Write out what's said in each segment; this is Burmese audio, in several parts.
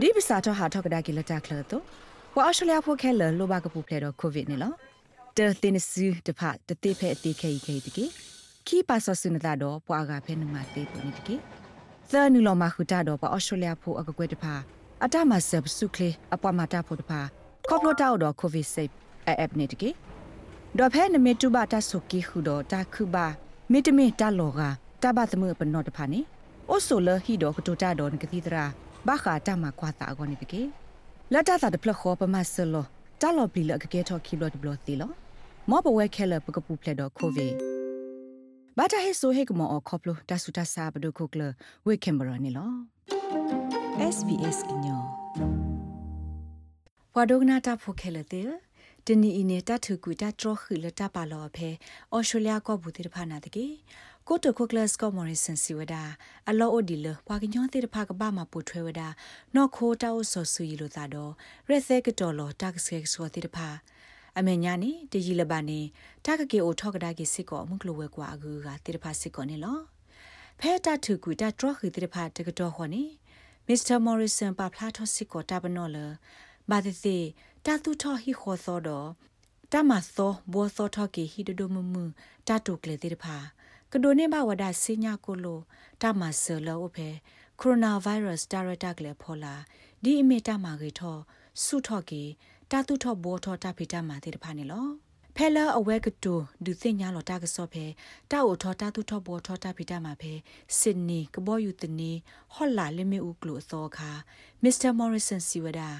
ဒီပစာတော့ဟာထောက်ကဒါကီလတာကလတော့ဝါအရှလျာဖိုခဲလလိုဘာကပူဖလေတော့ကိုဗစ်နေလောတဲတင်စူတဖတတိဖဲအတိခဲခဲတကီခီပါဆဆုနတာတော့ပွာကဖဲနမတေးပုံနေတကီသနူလောမခုတာတော့ပါအရှလျာဖိုအကကွဲတဖအတမဆပ်စုကလေအပွားမတာဖို့တဖကော့ပလိုတာတော့ကိုဗစ်ဆေးအပ်နေတကီဒေါ်ဖဲနမေတူဘာတာဆုကီခုတော့တာခုဘာမေတမေတာလောကတဘသမပနောတဖာနေအိုဆိုလဟီတော့ကတူတာတော့ငကတိတရာ ဘာခာတာမကွာတာကောနေတကေလတ်တာတာတဖလခောပမဆလောတာလောပလီလကကေထော်ခီဘလတ်ဘလတ်တီလောမောပဝဲခဲလပကပူဖလက်တော့ခိုဗီဘာတာဟေဆိုဟေကမောခေါပလိုတဆူတဆာဘဒုခုကလဝေကင်ဘရာနီလော SBS ညောဝါဒုကနာတာဖိုခဲလတဲ့တနီအင်းနေတာထုကူတာထရခီလတာပါလောဖဲအော်စတြေးလျကောဘူးတိဖာနာတကေ ကိုတိုကိုကလစ်ကောမော်ရီဆန်စီဝဒါအလောအိုဒီလပွာကညောတိတဖာကဘာမပူထွဲဝဒါနော်ခိုးတောက်ဆောဆူယီလိုသာတော့ရက်သဲကတော်လောတက်စကဆောတိတဖာအမေညာနေတကြီးလပါနေတကကေအိုထောက်ကဒါကေစစ်ကောအမှုကလိုဝဲကွာအကူကတိတဖာစစ်ကောနေလောဖဲတာထုကူတာထရခီတိတဖာတကတော်ခေါ်နေမစ္စတာမော်ရီဆန်ပါဖလာထောစစ်ကောတာဘနော်လဘာတိတိတာတူထောဟီခေါ်သောတော့တမသောဘောသောထောကေဟီဒဒမမတာတုကလေတိတဖာ ကဒိုနေဘဝဒစညာကိုလိုတမဆလောအဖေကိုရိုနာဗိုင်းရပ်စ်ဒါရတာကလေဖော်လာဒီအမေတမဂေထောဆုထော့ကေတာတုထောဘောထောတာဖီတမတေတဖာနေလောဖဲလာအဝဲကတူဒုသိညာလောတာကစောဖဲတာအိုထောတာတုထောဘောထောတာဖီတမဖဲဆစ်နီကဘောယူတနီဟော်လာလမေဥကလိုသောခါမစ္စတာမော်ရီဆန်စီဝဒါ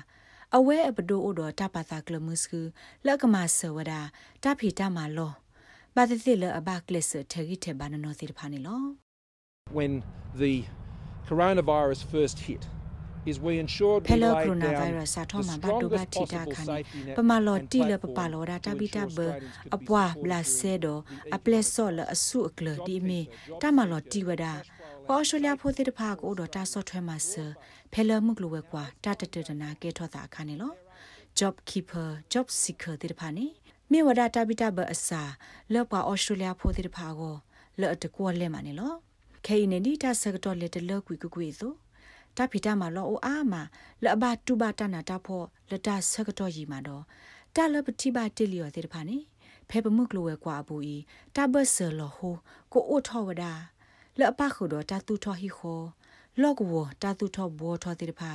အဝဲအပဒိုအိုတော်တပါတာကလမုစကူလက်ကမဆဝဒါတဖီတမလော ဘာသတိလအဘကလစ်ထေဂီထေဘာနနောသီဖာနီလော When the coronavirus first hit is we ensured we Hello laid coronavirus sa down thoma the ba do ba strongest thi da possible khan safety net pa ma lo and ti le pa platform pa lo da ta to bi ta ensure ba Australians could be apwa supported bla during se do the a ple economic so le asu akle di me ta ma lo ti wa da pa australia pho ti da pha ko do ta so thwe ma se phela muk lo we kwa ta ta ta na ke tho ta khan ni lo job keeper job seeker ti da pha ni မြေဝဒတာဘီတာဘအစာလောပါဩစတြေးလျဖိုးတဲ့ဖာကိုလော့တကွလဲမနေလောခဲနေဒီတာစကတော့လက်တလောကွီကွီဆိုတာဖီတာမလောအိုအာမလဘတူဘတာနာတာဖောလတာစကတော့ရီမှာတော့တာလပတိဘတိလျော်တဲ့ဖာနေဖဲပမှုကလိုဝဲကွာဘူးဤတာဘဆလဟိုကိုအိုထောဝဒါလောပခုတော့တာတူထောဟီခိုလောကဝတာတူထောဘောထောတဲ့ဖာ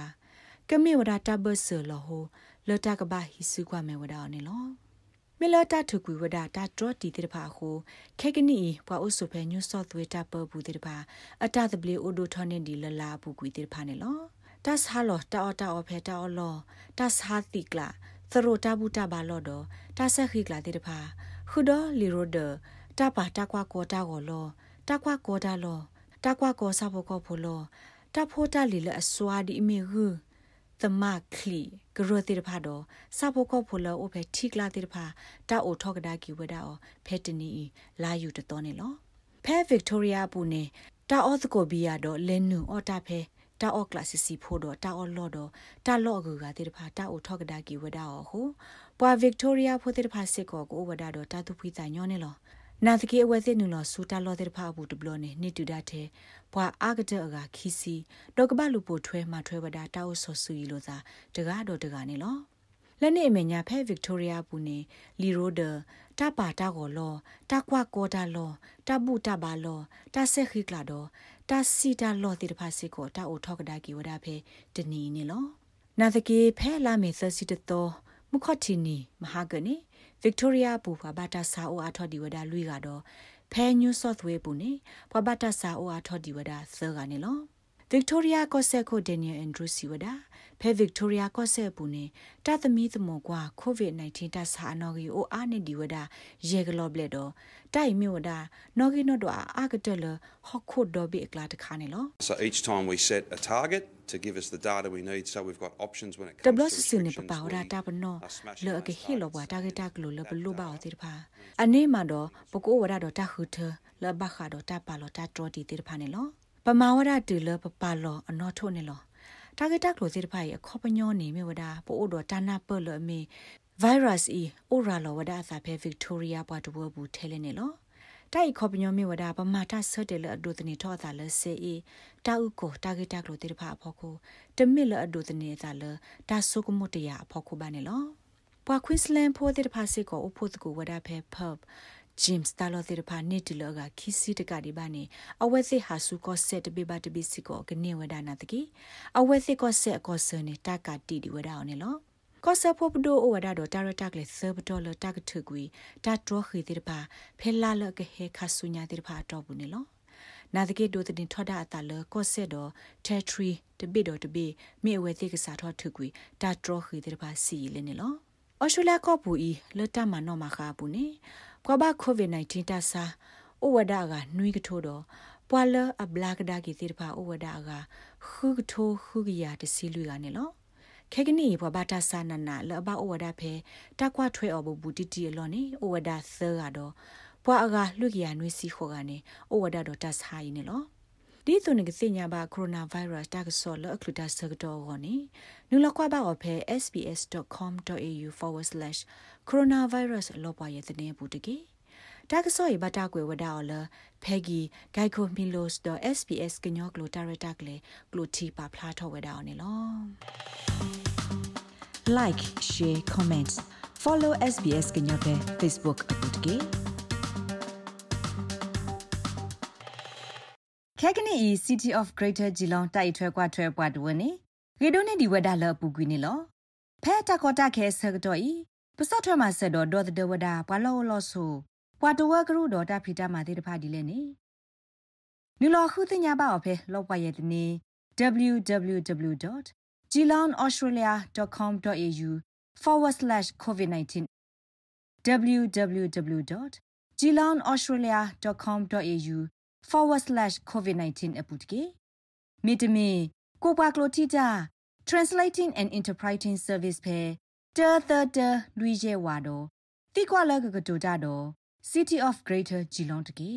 ကမေဝဒါတာဘဆလဟိုလောတာကဘာဟီစုကွာမေဝဒါနေလော မီလာတာထုကွေဝဒတာဒရတီတေတဖာခုခေကနီပွာအိုဆိုဖဲညူဆော့သွေတာပဘူးတေတဖာအတတပလီအိုဒိုထောနေဒီလလာဘူးကွေတေတဖာနေလောတတ်ဟာလောတာအတာအဖဲတာအလောတတ်ဟာတိကလာသရိုတာဘူးတာဘာလောတော့တဆက်ခိကလာတေတဖာခုဒလီရိုဒတာပါတာကွာကောတာကိုလောတာကွာကောတာလောတာကွာကောစာဘောကောဖိုလောတာဖိုတာလီလအစွာဒီအမီဟူ သမခလီဂရတိတဖာတော့စဖို့ကောဖိုလောအိုဖဲထိကလာတိတဖာတာအိုထောက်ကဒါကီဝဒါအောဖဲတနီလာယူတတော်နေလောဖဲဗစ်တိုးရီယာပူနေတာအောသကိုဘီယာတော့လင်းနူအော်တာဖဲတာအော့ကလစစ်စီဖို့တော့တာအော့လော့တော့တာလော့အကူကတိတဖာတာအိုထောက်ကဒါကီဝဒါအောဟိုပွာဗစ်တိုးရီယာဖို့တိတဖာစစ်ကောကိုဝဒါတော့တာသူဖိတာညောနေလောနာတကေအဝဲစစ်နူလောစူတာလောတဲ့ဖာဘူးတဘလနေနေတူဒတ်တဲ့ ဘွာအာကတဲ့ကခီစီတော့ကပလူပိုထွဲမှာထွဲဝဒတောက်ဆောဆူရီလို့သာတကားတော့တကားနေလောလက်နေအမေညာဖဲဗစ်တိုးရီယာဘူးနေလီရိုဒတပါတာကိုလောတကွာကောတာလောတပုတပါလောတဆက်ခိကလာတော့တစီတာလောတဲ့ဖာစစ်ကိုတာအိုထောက်ကဒါကီဝဒဖဲတနီနေလောနာတကေဖဲလာမေသစီတတော်မခတ်တီနီမဟာကနေ Victoria ပူဖာဘာတာဆာအိုအာထော်ဒီဝဒါလွီကတော့ ဖဲညူဆော့သဝေးပူနေဖာဘာတာဆာအိုအာထော်ဒီဝဒါဆာကနေလော Victoria ကောဆက်ကို Daniel Andrew Siwada ဖဲ Victoria ကောဆက်ပူနေတာသမီးသမောကွာ COVID-19 တဆာနော်ဂီအိုအာနေဒီဝဒါရေဂလော့ဘလက်တော့တိုင်မြဝဒါနော်ဂီနော်တော့အာကတလဟခုဒိုဘီအကလာတခါနေလော So each time we set a target to give us the data we need so we've got options when it တ comes ဘလ to စစနေပ restrictions. ပါဝရာတာပနော are smashing လော those ကဟီလောဘ targets. တာဂတာကလိုလဘလူပါအတိဖာအနေမှာတော့ပကိုဝရတော့တာခုထလဘခါတော့တာပါလောတာတော်တီတိဖာနေလောပမာဝရတူလပပါလောအနော်ထုံနေလောတာဂတာကလိုတိဖာရဲ့ခေါပညောနေမြဝဒါပို့တော့တာနာပလအမေ virus e ora lo wada sa phe victoria ဘွားတဘဘူးထဲလဲနေလော တိုင်ခေါပညောမေဝဒပမာတာဆတ်တယ်လအဒုတနေထောတာလစေအီတာဥကိုတာဂေတာကလိုတေတဖာဖောခုတမစ်လအဒုတနေတာလတာဆုကမတရဖောခုပါနေလောပွာကွင်းစလန်ဖိုတေတဖာစေကိုအဖို့တကူဝဒဖဲဖပ်ဂျင်းစတာလောတေတဖာနေတီလောကခီစီတကဒီပါနေအဝဲစစ်ဟာစုကောဆက်တပိပါတပိစီကိုကနေဝဒနာတကီအဝဲစစ်ကောဆက်ကောဆန်နေတာကတီဒီဝဒအောင်နေလော ကောဆဖို့ပဒိုအိုဝဒါဒတာရတက်လေဆဘတော်လတက်ထကွီတတ်တော်ခီတိပါဖဲလာလကဟေခဆုညာတိပါတော့ဘူးနေလောနာတကေဒိုတင်ထော်ဒါအတလကောဆက်တော်တက်ထရီတပိတော်တပိမြေဝဲတိကစားထော်ထကွီတတ်တော်ခီတိပါစီလေနေလောအော်စတြေးလျကောပူဤလတမနောမခါဘူးနေကွာဘကိုဗစ် -19 တဆာအိုဝဒါကနွိကထိုးတော့ပွာလအဘလာကဒါကီတိပါအိုဝဒါကခုကထိုးခုကရတစီလူကနေလော ခေကနီဘဘာတာဆာနနာလဘအိုဝဒါဖဲတကွာထွဲအဘဘူတီတီလောနေအိုဝဒါသရတော့ပွာအကလူကရနွေးစီခေါ်ကနေအိုဝဒါတော့တတ်ဟာ yi နေလောဒီသူနေကစညာဘာကိုရိုနာဗိုင်းရပ်စ်တာကဆောလအခလူတာဆကတော့ဟောနေနူလကွာဘာအဖဲ sbs.com.au/coronavirus လောပွားရဲ့တဲ့ဘူးတကေတာကဆောရဘတာကွယ်ဝဒါအော်လဖဲဂီဂိုက်ကိုမီလိုစ် .sbs ကညောကလိုတာရတာကလေကလိုတီပါဖလာထောဝဒါအော်နေလော like share comments follow sbs ကညောတဲ့ facebook အပုတ်ကေခဲကနီ City of Greater Geelong တိုက်ထွဲကွာထွဲပွားတဝနေရေဒိုနေဒီဝဒါလပူကွီနေလောဖဲတကောတခဲဆကတော့ဤပစတ်ထွဲမှာဆက်တော့ဒေါ်တဲ့ဝဒါပွာလောလောဆူပွာတဝကရုဒေါ်တာဖီတာမာတေတဖာဒီလဲနေနူလခုတင်ညာပါအဖဲလောက်ပွားရဲ့တနေ www.geelongaustralia.com.au forward slash COVID-19 www.geelongaustralia.com.au forward slash COVID-19 အပုတ်ကေမိတမီကိုပွားကလိုတီတာ translating and interpreting service ဖဲတာတာတာလူရဲဝါတော့တိကွာလကကတူတာတော့ City of Greater Geelong တကေ